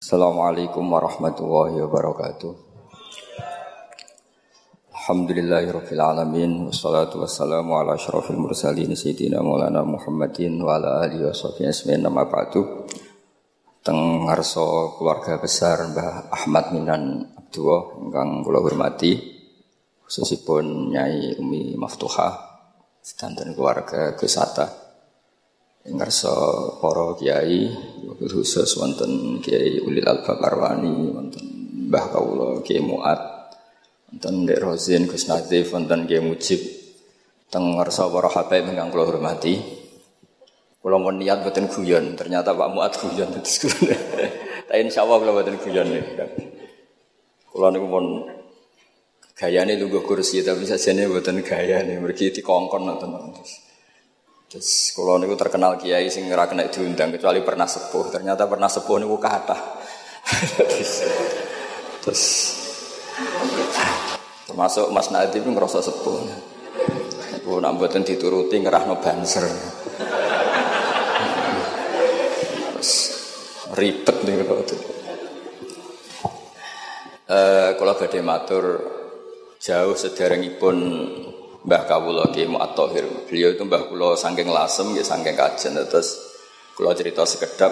Assalamualaikum warahmatullahi wabarakatuh. Alhamdulillahirabbil alamin wassalatu wassalamu ala asyrafil mursalin sayyidina Maulana Muhammadin wa ala alihi washabihi asmin nama ba'du. Teng ngarsa keluarga besar Mbah Ahmad Minan Abdullah ingkang kula hormati khususipun Nyai Umi Maftuha sedanten keluarga Gus Atta ngerso para kiai khusus wonten Kiai Ulil Albab Arwani wonten Mbah Kawula Kiai Muat wonten Dek Rozin Gus Nazif wonten Kiai Mujib teng ngerso para habaib ingkang kula hormati. Kula mun niat boten guyon ternyata Pak Muat guyon terus kula. Tapi insyaallah kula boten guyon kula niku pun gayane lungguh kursi tapi sajane boten gayane mergi dikongkon nonton terus Terus kalau niku terkenal kiai sing ora kena diundang kecuali pernah sepuh. Ternyata pernah sepuh niku kata. terus, terus termasuk Mas Nadi pun ngerasa sepuh. Ibu nak buatin dituruti ngerahno banser. Terus ribet nih kalau itu. Uh, kalau badai matur jauh sederengipun Mbah Kawula Ki Mu'at-Tahir. Beliau itu Mbah saking lasem nggih saking kajen terus kula cerita sekedap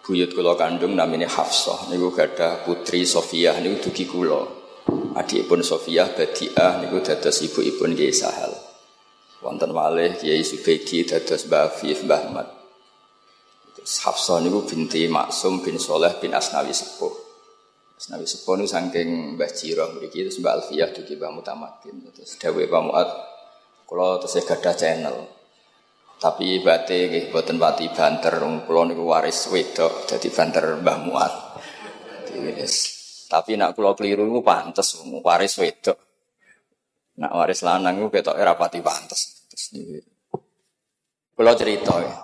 buyut kula kandung namanya Hafsah niku gadah putri Sofiyah niku dugi kula. Adikipun Sofiyah Badiah niku dados ibu-ibun Kiai Sahal. Wonten malih Kiai Subaidi dados Mbah Afif Mbah Ahmad. Hafsah niku binti Maksum bin Soleh bin Asnawi Sepuh. Nabi Sepo nu saking Mbah Jiro mriki terus Mbah Alfiyah dugi Mbah Mutamakin terus dawuh Pak Muat terus gadah channel. Tapi bate nggih boten pati banter kula niku waris wedok dadi banter Mbah Muat. Tapi nak kula keliru niku pantes waris wedok. Nak waris lanang niku ketoke ora pati pantes. Terus cerita ya.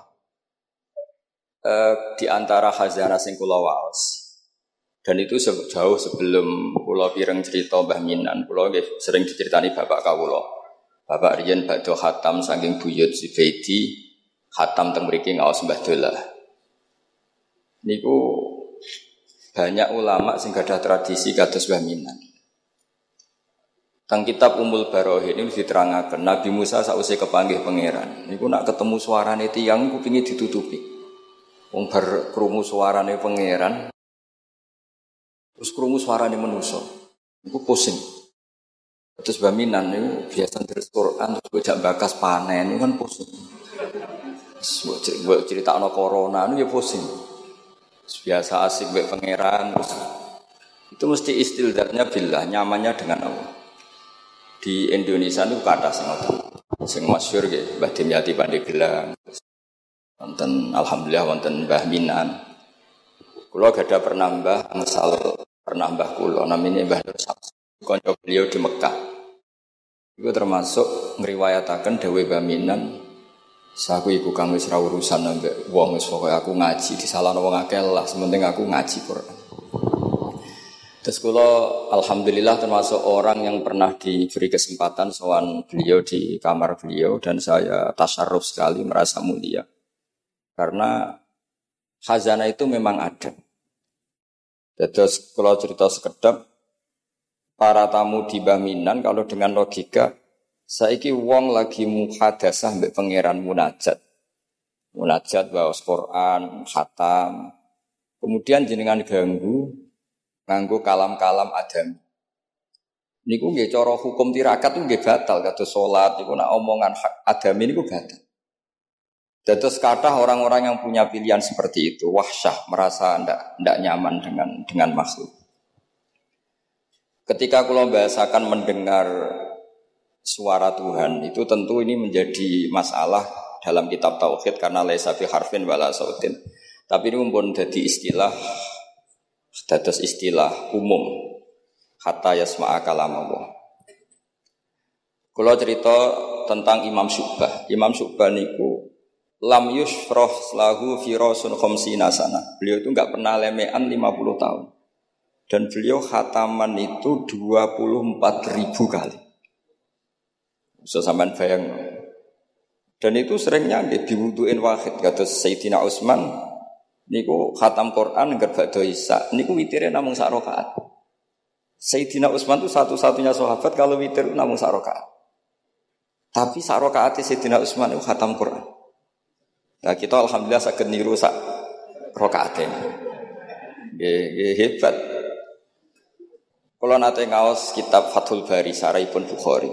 Uh, di antara khazanah sing kula waos dan itu jauh sebelum Pulau Pireng cerita Mbah Minan, Pulau sering diceritani Bapak Kawulo. Bapak Rian Bakdo Hatam saking Buyut Zubaidi, Hatam teng mriki ngaos Mbah Dola. Niku banyak ulama sing gadah tradisi kados Mbah Minan. Tang kitab Umul Barohin ini diterangkan Nabi Musa sausai kepanggih pangeran. Niku nak ketemu suarane tiyang kupingi ditutupi. Wong bar krungu suarane pangeran Terus krungu suarane manusa. Iku pusing. Terus baminan itu biasa terus Quran terus bocah bakas panen itu kan pusing. Buat cerita no corona itu ya pusing. Terus biasa asik buat pangeran terus itu mesti istilahnya bila nyamannya dengan Allah. Di Indonesia itu kata ngoten. Sing masyhur nggih Mbah Dimyati Pandeglang. Wonten alhamdulillah wonten Mbah Minan. Kula gada pernah Mbah ngesal pernah Mbah Kulo namanya Mbah Nur konco beliau di Mekah itu termasuk ngriwayataken Dewi Baminan Saku iku kang wis urusan ambek wong wis aku ngaji di salah wong akeh lah sementing aku ngaji Quran. Terus kula alhamdulillah termasuk orang yang pernah diberi kesempatan soal beliau di kamar beliau dan saya tasarruf sekali merasa mulia. Karena khazanah itu memang ada. Terus kalau cerita sekedap, para tamu di Baminan kalau dengan logika, saiki wong lagi muhadasah mbek pangeran munajat. Munajat bawa Quran, khatam. Kemudian jenengan ganggu nganggu kalam-kalam adam. Niku nggih cara hukum tirakat nggih batal kata salat niku nak omongan adam ini niku batal. Terus kata orang-orang yang punya pilihan seperti itu, wahsyah, merasa tidak tidak nyaman dengan dengan makhluk. Ketika kalau bahasakan mendengar suara Tuhan, itu tentu ini menjadi masalah dalam kitab Tauhid karena laisa fi harfin wala sautin. Tapi ini pun jadi istilah, dados istilah umum. Kata yasma'a kalam Allah. Kalau cerita tentang Imam Syubah, Imam Syubah niku lam yusfroh lahu firosun khomsina sana. Beliau itu nggak pernah lemean 50 tahun. Dan beliau khataman itu 24 ribu kali. Bisa sampean bayang. Dan itu seringnya diwuduin wahid. Kata Sayyidina Utsman, Niku khatam Quran nggak badha Isa. Niku witire namung sak rakaat. Sayyidina Utsman itu satu-satunya sahabat kalau witir namung sak rakaat. Tapi sak Sayyidina Utsman itu khatam Quran. Nah kita alhamdulillah sakit niru sak rakaat ini. hebat. Kalau nanti ngawas kitab Fathul Bari pun Bukhari,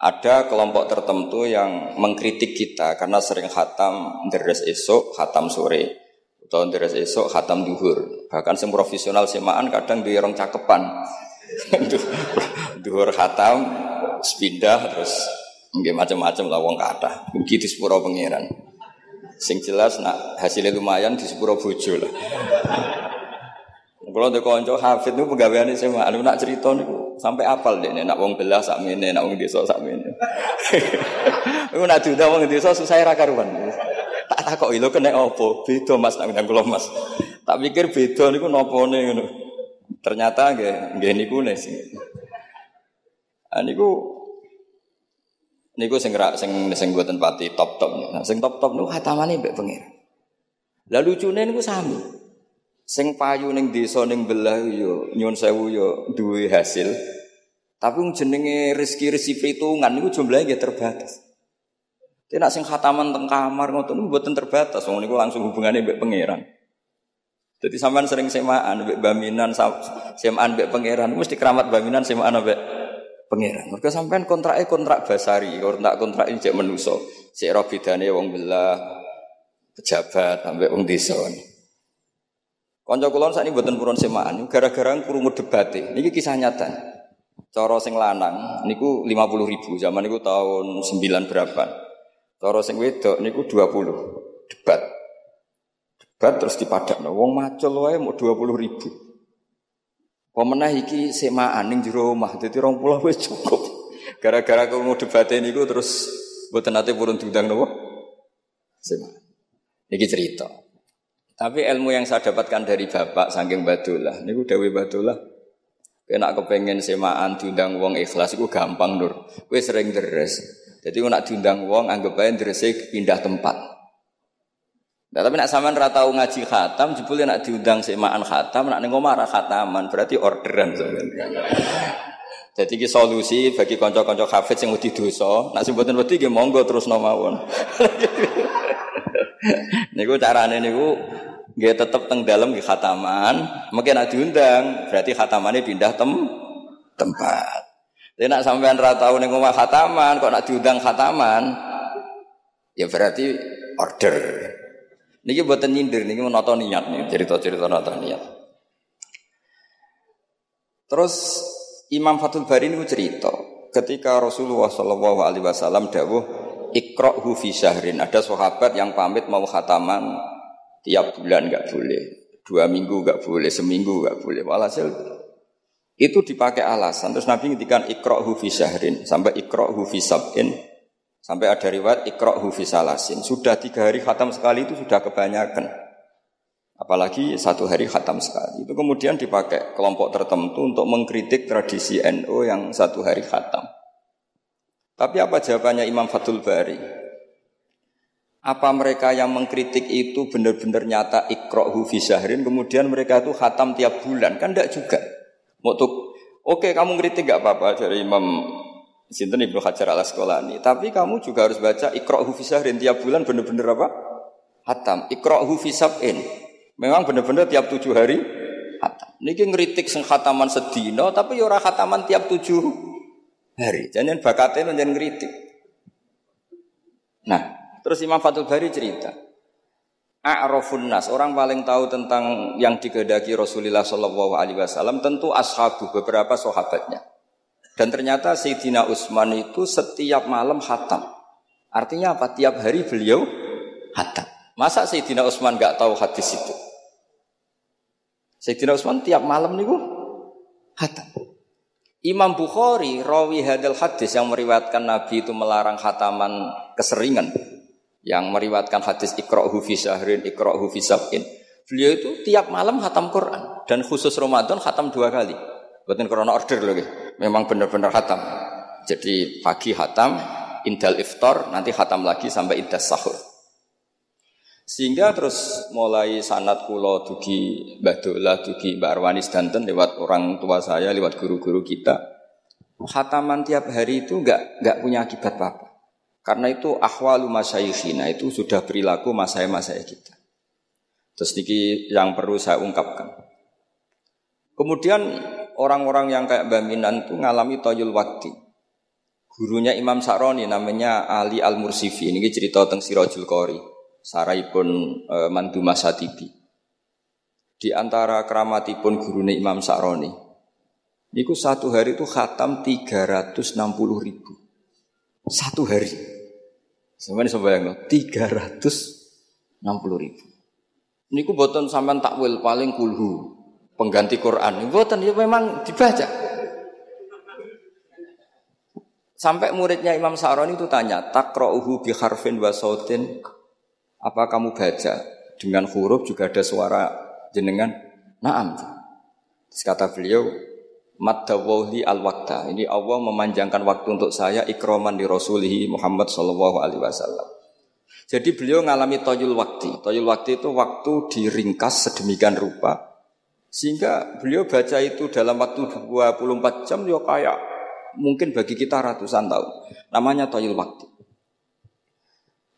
ada kelompok tertentu yang mengkritik kita karena sering khatam deres esok, khatam sore, atau deres esok, khatam duhur. Bahkan sem profesional semaan kadang di orang cakepan, duhur khatam, sepindah terus macam-macam lah wong kata. Begitu sepuro pengiran. Sing jelas nak hasilnya lumayan di sepuro bojo lah. Kalau ada konco hafid itu ini semua. Anu nak cerita nih sampai apal deh. Nak wong belah sak mene, nak wong desa sak mene. Aku nak diundang wong desa susah ra karuan. Tak tak kok ilo kena opo? Beda mas nak undang mas. Tak pikir beda niku nopone ngono. Ternyata nggih nggih niku nih sing. Ah niku niku sing sing sing buatan pati top top. Nah, sing top top niku khatamane mbek pengen. Lalu lucunya niku sami. Sing payu ning desa ning belah yo nyun sewu yo duwe hasil. Tapi jenenge rezeki-rezeki perhitungan niku jumlahnya nggih terbatas. Tidak sing khataman teng kamar ngoten niku mboten terbatas. Wong niku langsung hubungannya mbek pangeran. Jadi sampean sering semaan mbek baminan semaan mbek pangeran mesti keramat baminan semaan mbek pangeran. Mergo sampean kontraknya kontrak basari, kontrak kontrak ini cek menuso. Sik ro bedane wong belah pejabat sampai wong desa. Kanca kula sakniki mboten purun semaan, gara-gara krungu debate. Niki kisah nyata. Cara sing lanang niku 50 ribu, zaman niku tahun 9 berapa. Cara sing wedok niku 20 debat. Debat terus dipadakno. Wong macul wae mau 20 ribu. Pemenah iki semaan ning jero omah, dadi 20 wis cukup. Gara-gara krungu debate niku terus mboten nate purun diundang nopo? Semaan. Niki cerita. Tapi ilmu yang saya dapatkan dari bapak saking Badullah, niku Dewi Badullah, kena kepengen semaan diundang wong ikhlas itu gampang nur. Kue sering deres. Jadi nak diundang wong anggap aja deres pindah tempat. Nah, tapi nak sampean ra tau ngaji khatam, jebule nak diundang semaan khatam, nak ning omah khataman, berarti orderan sampean. Jadi ki solusi bagi konco-konco hafid sing wedi dosa, nak sing mboten wedi nggih monggo terus mawon. niku carane niku nggih tetep teng dalem nggih khataman, mungkin nek diundang berarti khatamane pindah tem tempat. Tapi nak sampean ra tau ning khataman, kok nak diundang khataman, ya berarti order. Niki buatan nyindir, niki menata niat nih, cerita-cerita nata niat. Terus Imam Fathul Bari ini cerita, ketika Rasulullah Shallallahu Alaihi Wasallam dawuh ikrohu fi syahrin. Ada sahabat yang pamit mau khataman tiap bulan nggak boleh, dua minggu nggak boleh, seminggu nggak boleh. Walhasil itu dipakai alasan. Terus Nabi ngintikan ikrohu fi syahrin sampai ikrohu fi sabin sampai ada riwayat ikrohu fi salasin. Sudah tiga hari khatam sekali itu sudah kebanyakan. Apalagi satu hari khatam sekali. Itu kemudian dipakai kelompok tertentu untuk mengkritik tradisi NU yang satu hari khatam. Tapi apa jawabannya Imam Fathul Bari? Apa mereka yang mengkritik itu benar-benar nyata ikrohu fi syahrin, kemudian mereka itu khatam tiap bulan? Kan tidak juga. Untuk oke kamu kritik gak apa-apa dari Imam Sinten Ibnu Hajar al Asqalani, tapi kamu juga harus baca fi syahrin tiap bulan benar-benar apa? Hatam. Ikrohu fi. Memang benar-benar tiap tujuh hari hatam. Niki ngeritik sing khataman sedino, tapi ya khataman tiap tujuh hari. Jangan bakatnya jangan ngeritik. Nah, terus Imam Fatul Bari cerita. A'rafun nas, orang paling tahu tentang yang digedaki Rasulullah Shallallahu Alaihi Wasallam tentu ashabu beberapa sahabatnya. Dan ternyata Sayyidina Utsman itu setiap malam hatam. Artinya apa? Tiap hari beliau hatam. Masa Sayyidina Utsman nggak tahu hadis itu? Sayyidina Utsman tiap malam niku hatam. Imam Bukhari rawi hadal hadis yang meriwayatkan Nabi itu melarang khataman keseringan yang meriwayatkan hadis ikra'hu fi syahrin ikra'hu fi sab'in. Beliau itu tiap malam khatam Quran dan khusus Ramadan khatam dua kali. Bukan karena order lagi. Memang benar-benar khatam. Jadi pagi khatam, indal iftar, nanti khatam lagi sampai indah sahur. Sehingga terus mulai sanat kulo dugi Mbah Dola, dugi Mbak Arwani Danten lewat orang tua saya, lewat guru-guru kita. Hataman tiap hari itu nggak nggak punya akibat apa-apa. Karena itu ahwalu masyayikhina itu sudah perilaku masa-masa kita. Terus ini yang perlu saya ungkapkan. Kemudian orang-orang yang kayak Mbak Minan itu ngalami toyul wakti. Gurunya Imam Sa'roni namanya Ali Al-Mursifi. Ini cerita tentang Sirajul Qori pun e, mandu masatibi. Di antara keramatipun gurune Imam Sa'roni. Niku satu hari itu khatam 360 ribu. Satu hari. Sampai sembayang 360 ribu. Niku boten sampean takwil paling kulhu pengganti Quran. Boten ya memang dibaca. Sampai muridnya Imam Sa'roni itu tanya, takra'uhu bi harfin wa sautin apa kamu baca dengan huruf juga ada suara jenengan? Naam. Terus kata beliau, Maddawawli al-wakta. Ini Allah memanjangkan waktu untuk saya ikroman di Rasulihi Muhammad Sallallahu Alaihi Wasallam. Jadi beliau mengalami toyul waktu. Toyul waktu itu waktu diringkas sedemikian rupa. Sehingga beliau baca itu dalam waktu 24 jam ya kayak mungkin bagi kita ratusan tahun. Namanya toyul waktu.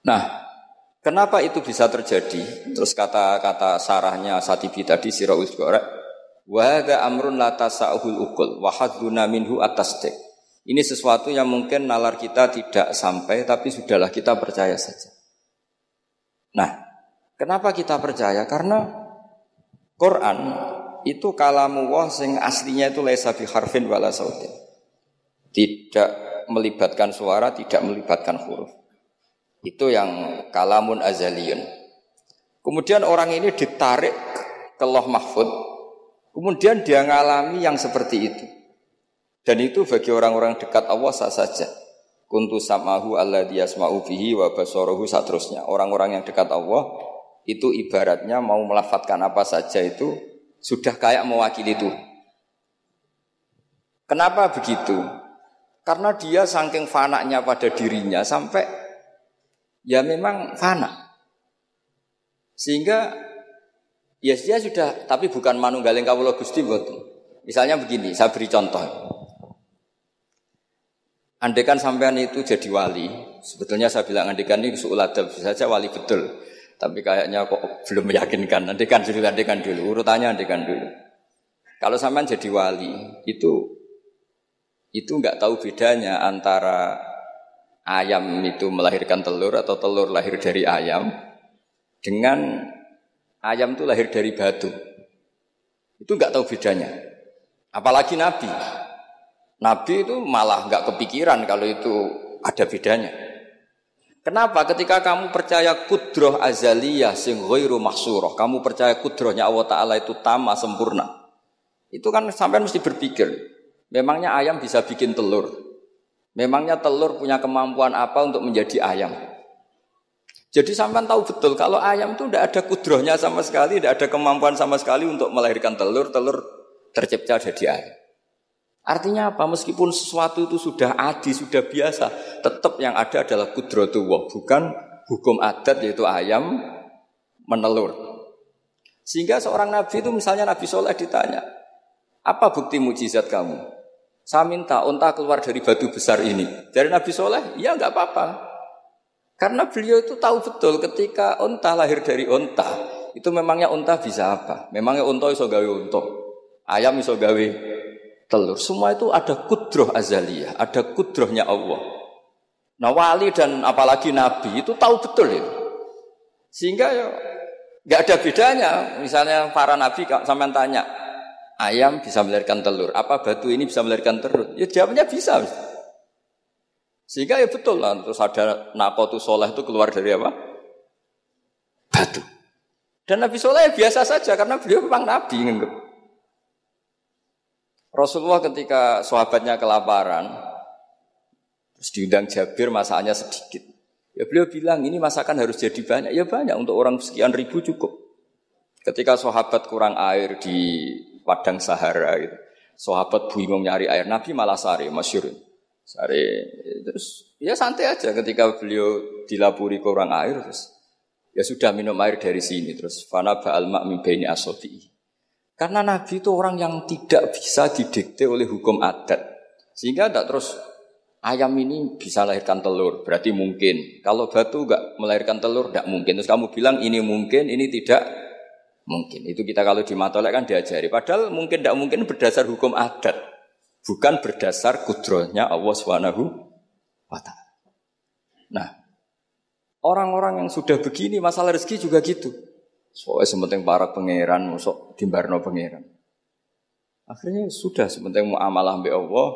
Nah, Kenapa itu bisa terjadi? Terus kata-kata sarahnya Satibi tadi Siraul Gorek, wa amrun la tasa'ul ukul wa minhu atas dek. Ini sesuatu yang mungkin nalar kita tidak sampai tapi sudahlah kita percaya saja. Nah, kenapa kita percaya? Karena Quran itu kalamu wah sing aslinya itu laisa bi harfin wala sautin. Tidak melibatkan suara, tidak melibatkan huruf. Itu yang kalamun azaliyun. Kemudian orang ini ditarik ke loh mahfud. Kemudian dia ngalami yang seperti itu. Dan itu bagi orang-orang dekat Allah sah saja. Kuntu samahu Allah yasma'u bihi wa basarahu satrusnya. Orang-orang yang dekat Allah itu ibaratnya mau melafatkan apa saja itu sudah kayak mewakili itu. Kenapa begitu? Karena dia saking fanaknya pada dirinya sampai ya memang fana. Sehingga ya dia sudah tapi bukan manunggaling kawula Gusti mboten. Misalnya begini, saya beri contoh. Andekan sampean itu jadi wali, sebetulnya saya bilang andekan ini suuladab saja wali betul. Tapi kayaknya kok belum meyakinkan. Andekan dulu, andekan dulu, urutannya andekan dulu. Kalau sampean jadi wali, itu itu nggak tahu bedanya antara ayam itu melahirkan telur atau telur lahir dari ayam dengan ayam itu lahir dari batu. Itu nggak tahu bedanya. Apalagi Nabi. Nabi itu malah nggak kepikiran kalau itu ada bedanya. Kenapa? Ketika kamu percaya kudroh azaliyah sing ghairu mahsurah, kamu percaya kudrohnya Allah Ta'ala itu tama sempurna. Itu kan sampai mesti berpikir, memangnya ayam bisa bikin telur, Memangnya telur punya kemampuan apa untuk menjadi ayam? Jadi sampai tahu betul kalau ayam itu tidak ada kudrohnya sama sekali, tidak ada kemampuan sama sekali untuk melahirkan telur, telur tercipta jadi ayam. Artinya apa? Meskipun sesuatu itu sudah adi, sudah biasa, tetap yang ada adalah kudrotullah, bukan hukum adat yaitu ayam menelur. Sehingga seorang nabi itu misalnya Nabi Soleh ditanya, apa bukti mujizat kamu? Saya minta unta keluar dari batu besar ini. Dari Nabi Soleh, ya nggak apa-apa. Karena beliau itu tahu betul ketika unta lahir dari unta, itu memangnya unta bisa apa? Memangnya unta iso gawe unta, ayam iso gawe telur. Semua itu ada kudroh azaliyah, ada kudrohnya Allah. Nah wali dan apalagi nabi itu tahu betul itu. Sehingga ya nggak ada bedanya. Misalnya para nabi sampai tanya, ayam bisa melahirkan telur. Apa batu ini bisa melahirkan telur? Ya jawabnya bisa. Sehingga ya betul lah. Terus ada nakotu soleh itu keluar dari apa? Batu. Dan Nabi Soleh ya biasa saja karena beliau memang Nabi. Rasulullah ketika sahabatnya kelaparan, terus diundang Jabir masakannya sedikit. Ya beliau bilang ini masakan harus jadi banyak. Ya banyak untuk orang sekian ribu cukup. Ketika sahabat kurang air di padang Sahara gitu. Sahabat bingung nyari air, Nabi malah sari, masyur. Sari, terus ya santai aja ketika beliau dilapuri kurang air, terus Ya sudah minum air dari sini terus fana ba'al mak baini asobi. Karena Nabi itu orang yang tidak bisa didikte oleh hukum adat. Sehingga tidak terus ayam ini bisa lahirkan telur, berarti mungkin. Kalau batu enggak melahirkan telur, tidak mungkin. Terus kamu bilang ini mungkin, ini tidak mungkin. Itu kita kalau di matolek kan diajari. Padahal mungkin tidak mungkin berdasar hukum adat. Bukan berdasar kudrohnya Allah Subhanahu wa Nah, Orang-orang yang sudah begini masalah rezeki juga gitu. Soalnya sementing para pangeran, masuk timbarno pangeran. Akhirnya sudah sementing mau amalah Allah.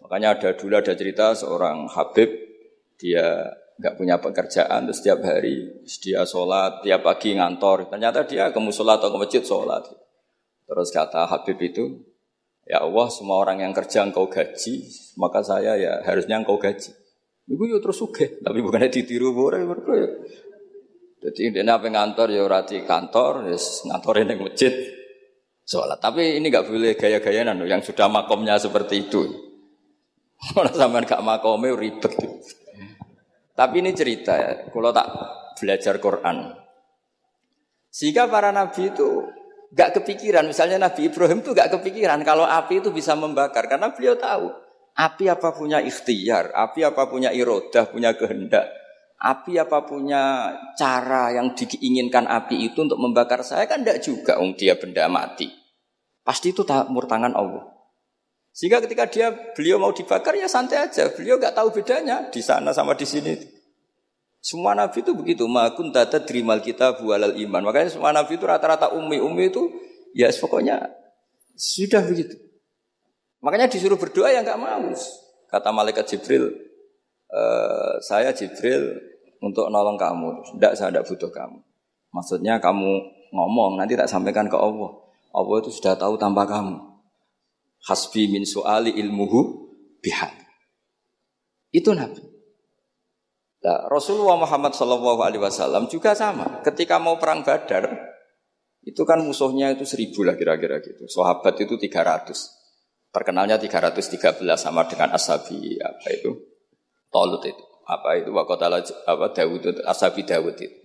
Makanya ada dulu ada cerita seorang Habib dia nggak punya pekerjaan terus setiap hari dia sholat tiap pagi ngantor ternyata dia ke musola atau ke masjid sholat terus kata Habib itu ya Allah semua orang yang kerja engkau gaji maka saya ya harusnya engkau gaji Iku yo terus suge, tapi bukannya ditiru ya. Jadi ini apa ngantor ya rati kantor, ya ngantor ini masjid sholat. Tapi ini nggak boleh gaya-gayaan yang sudah makomnya seperti itu. Kalau sampean gak makomnya ribet. Tapi ini cerita ya, kalau tak belajar Quran. Sehingga para nabi itu gak kepikiran, misalnya Nabi Ibrahim itu gak kepikiran kalau api itu bisa membakar karena beliau tahu Api apa punya ikhtiar, api apa punya irodah, punya kehendak, api apa punya cara yang diinginkan api itu untuk membakar saya kan tidak juga, um, dia benda mati. Pasti itu mur tangan Allah. Sehingga ketika dia beliau mau dibakar ya santai aja, beliau nggak tahu bedanya di sana sama di sini. Semua nabi itu begitu, makun tata drimal kita bualal iman. Makanya semua nabi itu rata-rata umi umi itu ya pokoknya sudah begitu. Makanya disuruh berdoa ya nggak mau. Kata malaikat Jibril, e, saya Jibril untuk nolong kamu. Tidak, saya tidak butuh kamu. Maksudnya kamu ngomong nanti tak sampaikan ke Allah. Allah itu sudah tahu tanpa kamu. Hasbi min su'ali ilmuhu bihal. Itu Nabi. Nah, Rasulullah Muhammad Wasallam juga sama. Ketika mau perang Badar, itu kan musuhnya itu seribu lah kira-kira gitu. Sahabat itu tiga ratus. Terkenalnya 313 sama dengan Ashabi apa itu? Tolut itu. Apa itu wakotala apa Dawud itu Ashabi Dawud itu.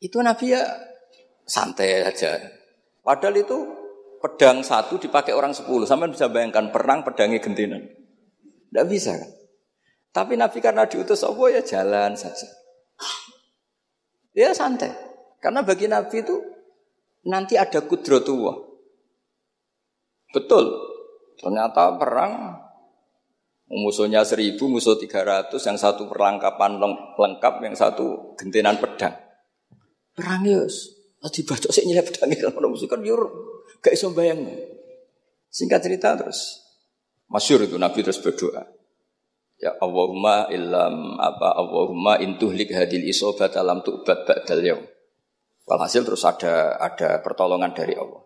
Itu Nabi ya santai aja. Padahal itu pedang satu dipakai orang sepuluh. Sama bisa bayangkan perang pedangnya gentinan. Tidak bisa kan? Tapi Nabi karena diutus Allah ya jalan saja. Ya santai. Karena bagi Nabi itu nanti ada kudrotullah. Betul. Ternyata perang musuhnya seribu, musuh tiga ratus, yang satu perlengkapan lengkap, yang satu gentenan pedang. Perang yus. Dibaca sih nyilai pedang kalau musuh kan yur gak iso bayang. Singkat cerita terus masyur itu Nabi terus berdoa. Ya Allahumma illam apa Allahumma intuhlik hadil isobat alam tu'bad ba'dal yaum. Walhasil terus ada ada pertolongan dari Allah.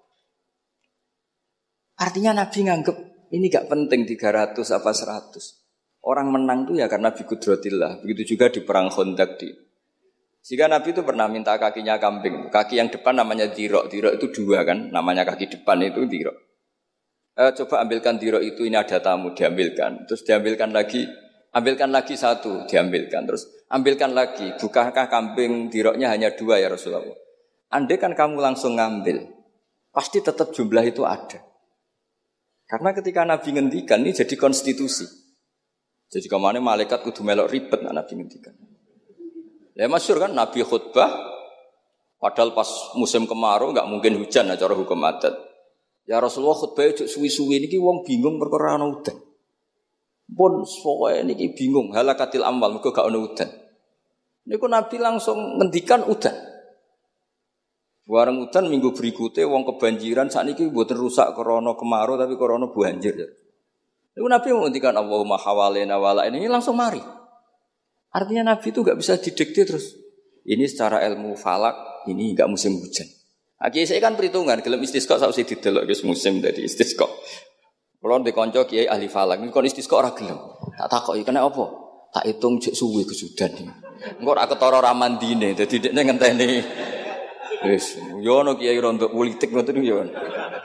Artinya Nabi nganggep ini gak penting 300 apa 100. Orang menang tuh ya karena bikudrotillah. Begitu juga di perang Khandaq di. Jika Nabi itu pernah minta kakinya kambing. Kaki yang depan namanya dirok. Dirok itu dua kan. Namanya kaki depan itu dirok. Eh, coba ambilkan dirok itu ini ada tamu diambilkan. Terus diambilkan lagi. Ambilkan lagi satu diambilkan. Terus ambilkan lagi. Bukankah kambing diroknya hanya dua ya Rasulullah? Andai kan kamu langsung ngambil. Pasti tetap jumlah itu ada. Karena ketika Nabi ngendikan ini jadi konstitusi. Jadi ke mana malaikat kudu melok ribet nah Nabi ngendikan. Ya masyur kan Nabi khutbah, padahal pas musim kemarau nggak mungkin hujan nah, cara hukum adat. Ya Rasulullah khutbah itu suwi-suwi ini wong bingung perkara ana udan. Pun ini niki bingung halakatil amal mergo gak ana udan. Niku Nabi langsung ngendikan udan. Warang hutan minggu berikutnya wong kebanjiran saat ini buat rusak korono kemarau tapi korono banjir. Lalu Nabi menghentikan Allahumma hawalena wala ini langsung mari. Artinya Nabi itu gak bisa didikte terus. Ini secara ilmu falak ini gak musim hujan. Aki saya kan perhitungan, gelem istisqa saya usah didelok guys musim dari istisqa. Kalau di konco kiai ahli falak, ini kon istisqa orang gelem. Tak takut, kena apa? Tak hitung cek suwi kesudan. Engkau ora ketara ramandine, jadi dia ngenteni Wis, yo ono kiai rontok politik ngoten yo.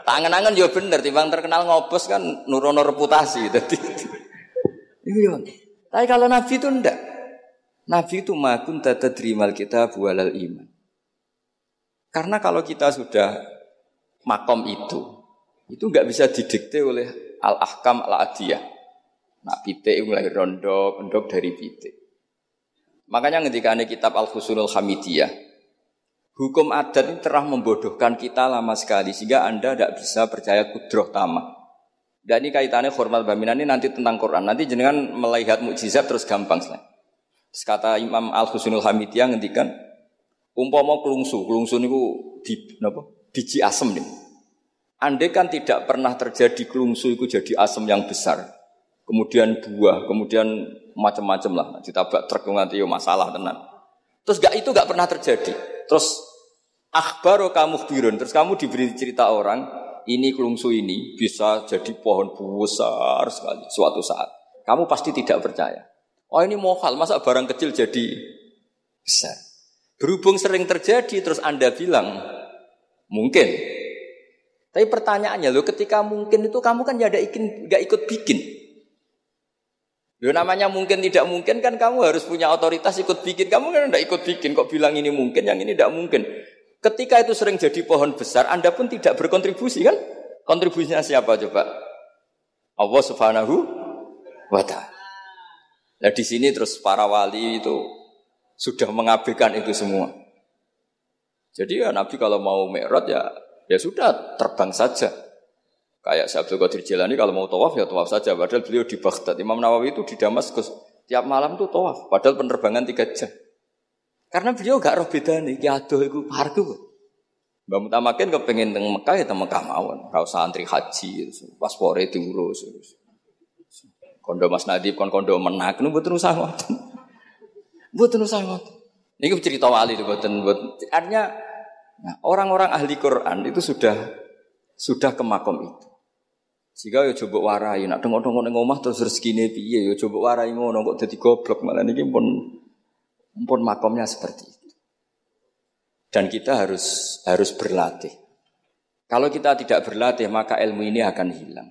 Tangan-tangan yo bener timbang terkenal ngobos kan nurono reputasi dadi. Iku. Tapi kalau Nabi itu ndak. Nabi itu makun tata terimal kita bualal iman. Karena kalau kita sudah makom itu, itu nggak bisa didikte oleh al-ahkam al-adiyah. Nah, pitik mulai rondok, rondok dari pitik. Makanya ketika ada kitab Al-Husunul Hamidiyah, hukum adat ini telah membodohkan kita lama sekali, sehingga Anda tidak bisa percaya kudroh tamah. Dan ini kaitannya hormat baminan ini nanti tentang Quran. Nanti jenengan melihat mukjizat terus gampang selain. Terus kata Imam Al Husunul Hamidiyah ngendikan umpama kelungsu, kelungsu niku di napa? biji asem nih. Andai kan tidak pernah terjadi kelungsu itu jadi asem yang besar, kemudian buah, kemudian macam-macam lah, ditabak truk nanti yo masalah tenan. Terus gak itu gak pernah terjadi. Terus akhbaro kamu birun, terus kamu diberi cerita orang, ini kelungsu ini bisa jadi pohon besar sekali suatu saat. Kamu pasti tidak percaya. Oh ini mohal, masa barang kecil jadi besar. Berhubung sering terjadi, terus Anda bilang, mungkin. Tapi pertanyaannya lo ketika mungkin itu kamu kan ada ikin gak ikut bikin. Lo namanya mungkin tidak mungkin kan kamu harus punya otoritas ikut bikin. Kamu kan tidak ikut bikin kok bilang ini mungkin, yang ini tidak mungkin. Ketika itu sering jadi pohon besar, Anda pun tidak berkontribusi kan? Kontribusinya siapa coba? Allah Subhanahu wa taala. Nah di sini terus para wali itu sudah mengabaikan itu semua. Jadi ya Nabi kalau mau mi'raj ya Ya sudah, terbang saja. Kayak Syabdul Qadir Jilani kalau mau tawaf ya tawaf saja. Padahal beliau di Baghdad. Imam Nawawi itu di Damaskus. Tiap malam tuh tawaf. Padahal penerbangan tiga jam. Karena beliau gak roh beda nih. Ya aduh itu parku. Mbak Mutamakin kepengen teng Mekah ya teng Mekah mawon. Kau santri haji, paspore diurus. Kondo Mas Nadib kon kondo menak nu mboten usah ngoten. Mboten usah ngoten. Ini cerita wali mboten mboten. Artinya Nah, orang-orang ahli Quran itu sudah sudah ke makom itu. Jika yo coba warai, nak tengok-tengok neng omah terus rezekine piye, yo coba warai ngono kok jadi goblok malah niki pun pun makomnya seperti itu. Dan kita harus harus berlatih. Kalau kita tidak berlatih maka ilmu ini akan hilang.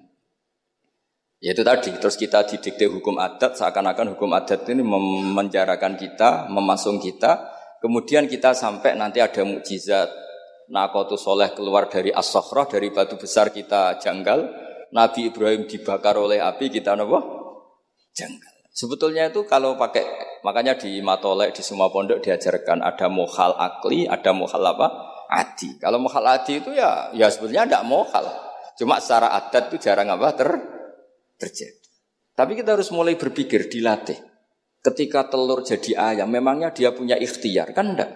Ya itu tadi, terus kita didikte hukum adat, seakan-akan hukum adat ini memenjarakan kita, memasung kita, Kemudian kita sampai nanti ada mukjizat Nakotu Soleh keluar dari as dari batu besar kita janggal. Nabi Ibrahim dibakar oleh api kita nopo janggal. Sebetulnya itu kalau pakai makanya di matolek di semua pondok diajarkan ada mohal akli, ada mohal apa? Adi. Kalau mohal adi itu ya ya sebetulnya tidak mohal. Cuma secara adat itu jarang apa ter terjadi. Tapi kita harus mulai berpikir, dilatih. Ketika telur jadi ayam, memangnya dia punya ikhtiar kan enggak?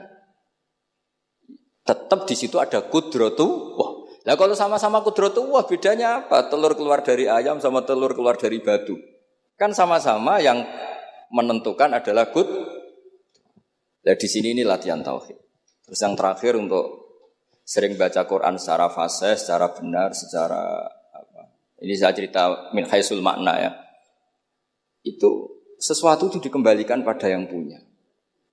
Tetap di situ ada kudrotu wah. Nah kalau sama-sama kudrotu wah bedanya apa? Telur keluar dari ayam sama telur keluar dari batu. Kan sama-sama yang menentukan adalah kud. Nah di sini ini latihan tauhid. Terus yang terakhir untuk sering baca Quran secara fase, secara benar, secara apa? Ini saya cerita min haisul makna ya. Itu sesuatu itu dikembalikan pada yang punya.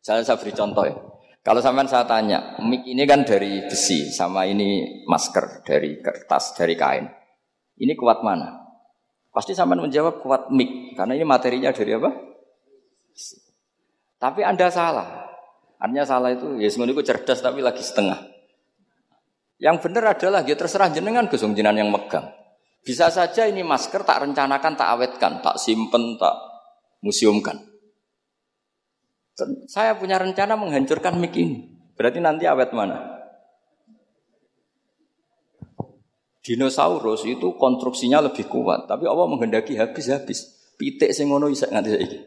Saya saya beri contoh ya. Kalau sampean saya tanya, mic ini kan dari besi, sama ini masker dari kertas, dari kain. Ini kuat mana? Pasti sampean menjawab kuat mic, karena ini materinya dari apa? Tapi Anda salah. Artinya salah itu, ya semuanya itu cerdas tapi lagi setengah. Yang benar adalah ya terserah jenengan Gus jenengan yang megang. Bisa saja ini masker tak rencanakan, tak awetkan, tak simpen, tak museumkan. Saya punya rencana menghancurkan mik ini. Berarti nanti awet mana? Dinosaurus itu konstruksinya lebih kuat, tapi Allah menghendaki habis-habis. Pitik sing ngono bisa nganti saiki.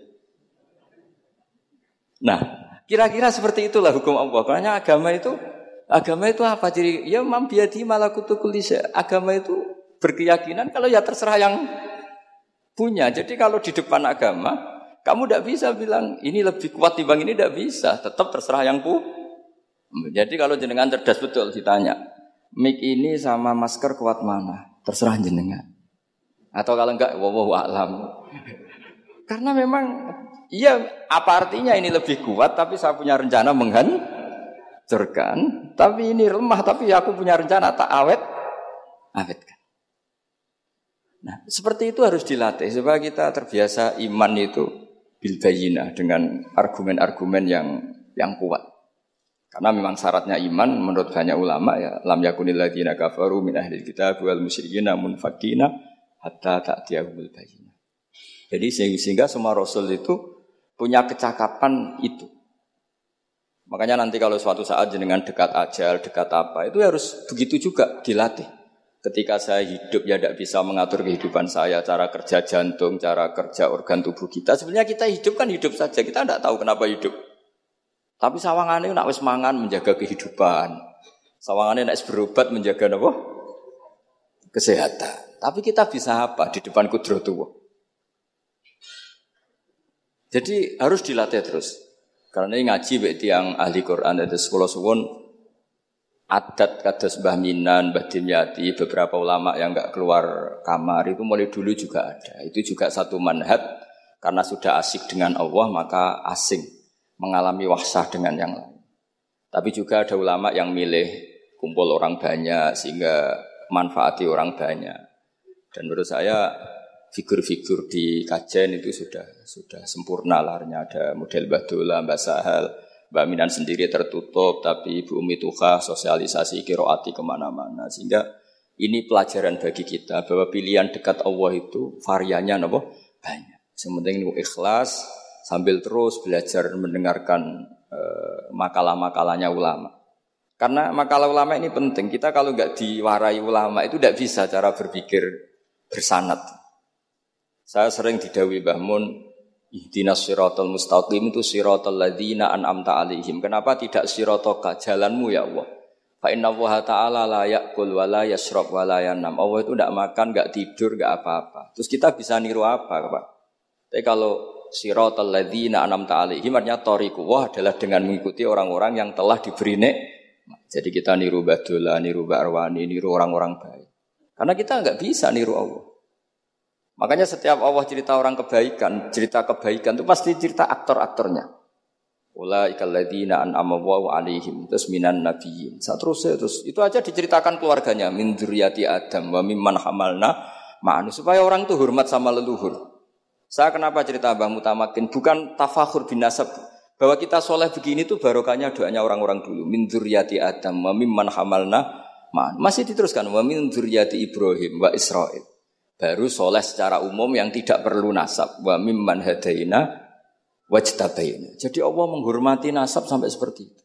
Nah, kira-kira seperti itulah hukum Allah. Karena agama itu agama itu apa jadi ya mambiati malakutu kulisa. Agama itu berkeyakinan kalau ya terserah yang punya. Jadi kalau di depan agama, kamu tidak bisa bilang ini lebih kuat dibanding ini tidak bisa. Tetap terserah yang pu. Jadi kalau jenengan cerdas betul ditanya, mic ini sama masker kuat mana? Terserah jenengan. Atau kalau enggak, wow alam. Karena memang iya apa artinya ini lebih kuat tapi saya punya rencana menghancurkan. Tapi ini lemah tapi aku punya rencana tak awet awetkan. Nah, seperti itu harus dilatih supaya kita terbiasa iman itu bil dengan argumen-argumen yang yang kuat. Karena memang syaratnya iman menurut banyak ulama ya lam yakunil ladzina kafaru min ahli kitab wal musyrikin munfakina hatta ta'tiyahumul bayyinah. Jadi sehingga semua rasul itu punya kecakapan itu. Makanya nanti kalau suatu saat jenengan dekat ajal, dekat apa, itu harus begitu juga dilatih. Ketika saya hidup ya tidak bisa mengatur kehidupan saya, cara kerja jantung, cara kerja organ tubuh kita. Sebenarnya kita hidup kan hidup saja, kita tidak tahu kenapa hidup. Tapi sawangannya nak wis mangan menjaga kehidupan. Sawangannya nak berobat menjaga apa? Kesehatan. Tapi kita bisa apa di depan kudrat tua? Jadi harus dilatih terus. Karena ini ngaji berarti yang ahli Quran ada sekolah suwon adat kados Mbah Minan, Mbah Dimyati, beberapa ulama yang nggak keluar kamar itu mulai dulu juga ada. Itu juga satu manhat karena sudah asik dengan Allah maka asing mengalami wahsah dengan yang lain. Tapi juga ada ulama yang milih kumpul orang banyak sehingga manfaati orang banyak. Dan menurut saya figur-figur di kajian itu sudah sudah sempurna larnya ada model Badula, Mbak Sahal, Mbak Minan sendiri tertutup tapi Ibu Umi Tuha sosialisasi kiroati ke mana-mana sehingga ini pelajaran bagi kita bahwa pilihan dekat Allah itu variannya nopo banyak. Sementing ikhlas, sambil terus belajar mendengarkan uh, makalah-makalahnya ulama. Karena makalah ulama ini penting. Kita kalau nggak diwarai ulama itu tidak bisa cara berpikir bersanat. Saya sering didawi Bahmun, Ihdinas siratal mustaqim itu ladina an'amta alaihim. Kenapa tidak siratoka jalanmu ya Allah? Fa inna Allah ta'ala la yakul wa la yashrab wa la yanam. Allah itu tidak makan, nggak tidur, nggak apa-apa. Terus kita bisa niru apa, Pak? Tapi kalau siratal ladzina an'amta alaihim artinya toriku wah adalah dengan mengikuti orang-orang yang telah diberi nek. Jadi kita niru Badola, niru Mbak Arwani, niru orang-orang baik. Karena kita nggak bisa niru Allah. Makanya setiap Allah cerita orang kebaikan, cerita kebaikan itu pasti cerita aktor-aktornya. Ulaikal ladzina an'ama alaihim terus minan nabiyyin. Seterusnya terus itu aja diceritakan keluarganya min Adam wa mimman hamalna ma'anu supaya orang itu hormat sama leluhur. Saya kenapa cerita Mbah Mutamakin? Bukan tafakhur bin nasab. Bahwa kita soleh begini tuh barokahnya doanya orang-orang dulu. Min dzurriyyati Adam wa mimman hamalna ma. Masih diteruskan wa min Ibrahim wa Israel. Baru soleh secara umum yang tidak perlu nasab. Wa mimman hadaina wajtabaina. Jadi Allah menghormati nasab sampai seperti itu.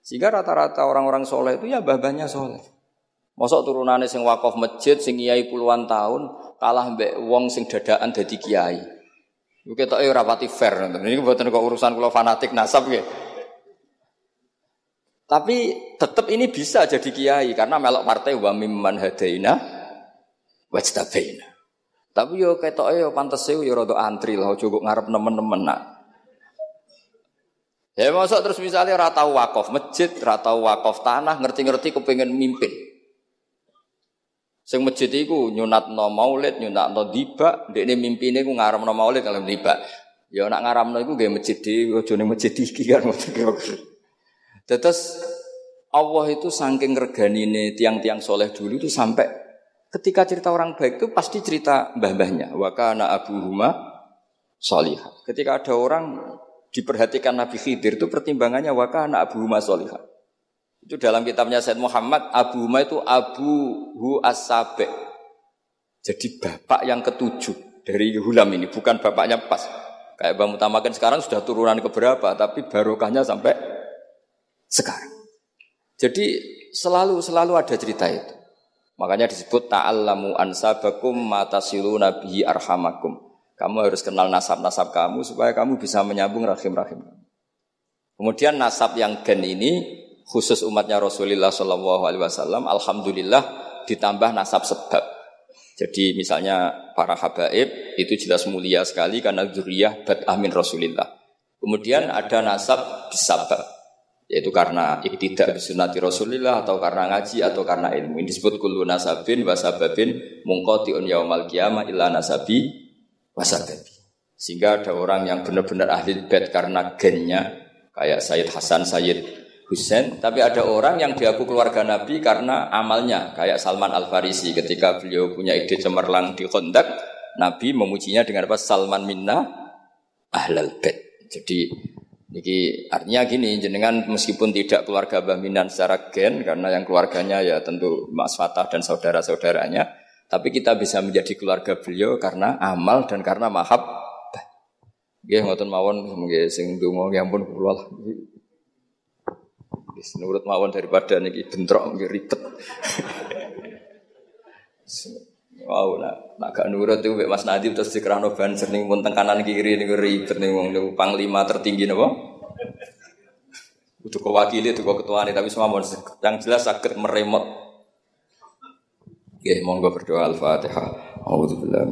Sehingga rata-rata orang-orang soleh itu ya babanya soleh. Mosok turunannya sing wakaf masjid, sing kiai puluhan tahun, kalah mbek wong sing dadaan dadi kiai. Iku ketoke ora pati fair ngoten. Ini mboten kok urusan kula fanatik nasab nggih. Tapi tetap ini bisa jadi kiai karena melok partai wa mimman hadaina wajtabaina. Tapi yo ketoke yo pantese yo rada antri lah kok ngarep nemen-nemen nak. Ya masuk terus misalnya ratau wakaf masjid, ratau wakaf tanah, ngerti-ngerti kepengen mimpin. Sing masjid iku nyunatno maulid, nyunatno diba, ndekne mimpine iku ngaramno maulid kalau diba. Ya nak ngaramno iku nggih masjid dhewe, aja ning masjid iki kan Terus Allah itu saking reganine tiang-tiang soleh dulu itu sampai ketika cerita orang baik itu pasti cerita mbah-mbahnya. Wa kana abuhuma solihah. Ketika ada orang diperhatikan Nabi Khidir itu pertimbangannya wa kana abuhuma solihah. Itu dalam kitabnya Said Muhammad, Abu Huma itu Abu Hu as Jadi bapak yang ketujuh dari Hulam ini, bukan bapaknya pas. Kayak Bang Mutamakan sekarang sudah turunan ke berapa, tapi barokahnya sampai sekarang. Jadi selalu selalu ada cerita itu. Makanya disebut ta'allamu ansabakum matasilu nabihi arhamakum. Kamu harus kenal nasab-nasab kamu supaya kamu bisa menyambung rahim-rahim Kemudian nasab yang gen ini khusus umatnya Rasulullah Shallallahu Alaihi Wasallam, alhamdulillah ditambah nasab sebab. Jadi misalnya para habaib itu jelas mulia sekali karena zuriyah bat amin Rasulillah. Kemudian ada nasab bisabab, yaitu karena iktidak sunati Rasulillah atau karena ngaji atau karena ilmu. Ini disebut kullu nasabin wasababin mungkotiun yaumal qiyamah illa nasabi wasababi. Sehingga ada orang yang benar-benar ahli bed karena gennya kayak Sayyid Hasan, Sayyid Husain, tapi ada orang yang diaku keluarga Nabi karena amalnya, kayak Salman Al Farisi ketika beliau punya ide cemerlang di kondak, Nabi memujinya dengan apa? Salman minna ahlal bait. Jadi Niki artinya gini, jenengan meskipun tidak keluarga Mbah Minan secara gen, karena yang keluarganya ya tentu Mas Fatah dan saudara-saudaranya, tapi kita bisa menjadi keluarga beliau karena amal dan karena mahab. Nggih ngoten mawon sing donga nggih ampun kula. Wis nurut mawon daripada niki bentrok nggih ribet. Wow, nak nak gak nurut itu Mas Nadib terus dikerano banser ning pun kanan kiri niku ribet ning wong panglima tertinggi napa? Untuk kewakili itu ketua nih tapi semua yang jelas sakit meremot. Oke, monggo berdoa Al-Fatihah. Alhamdulillah,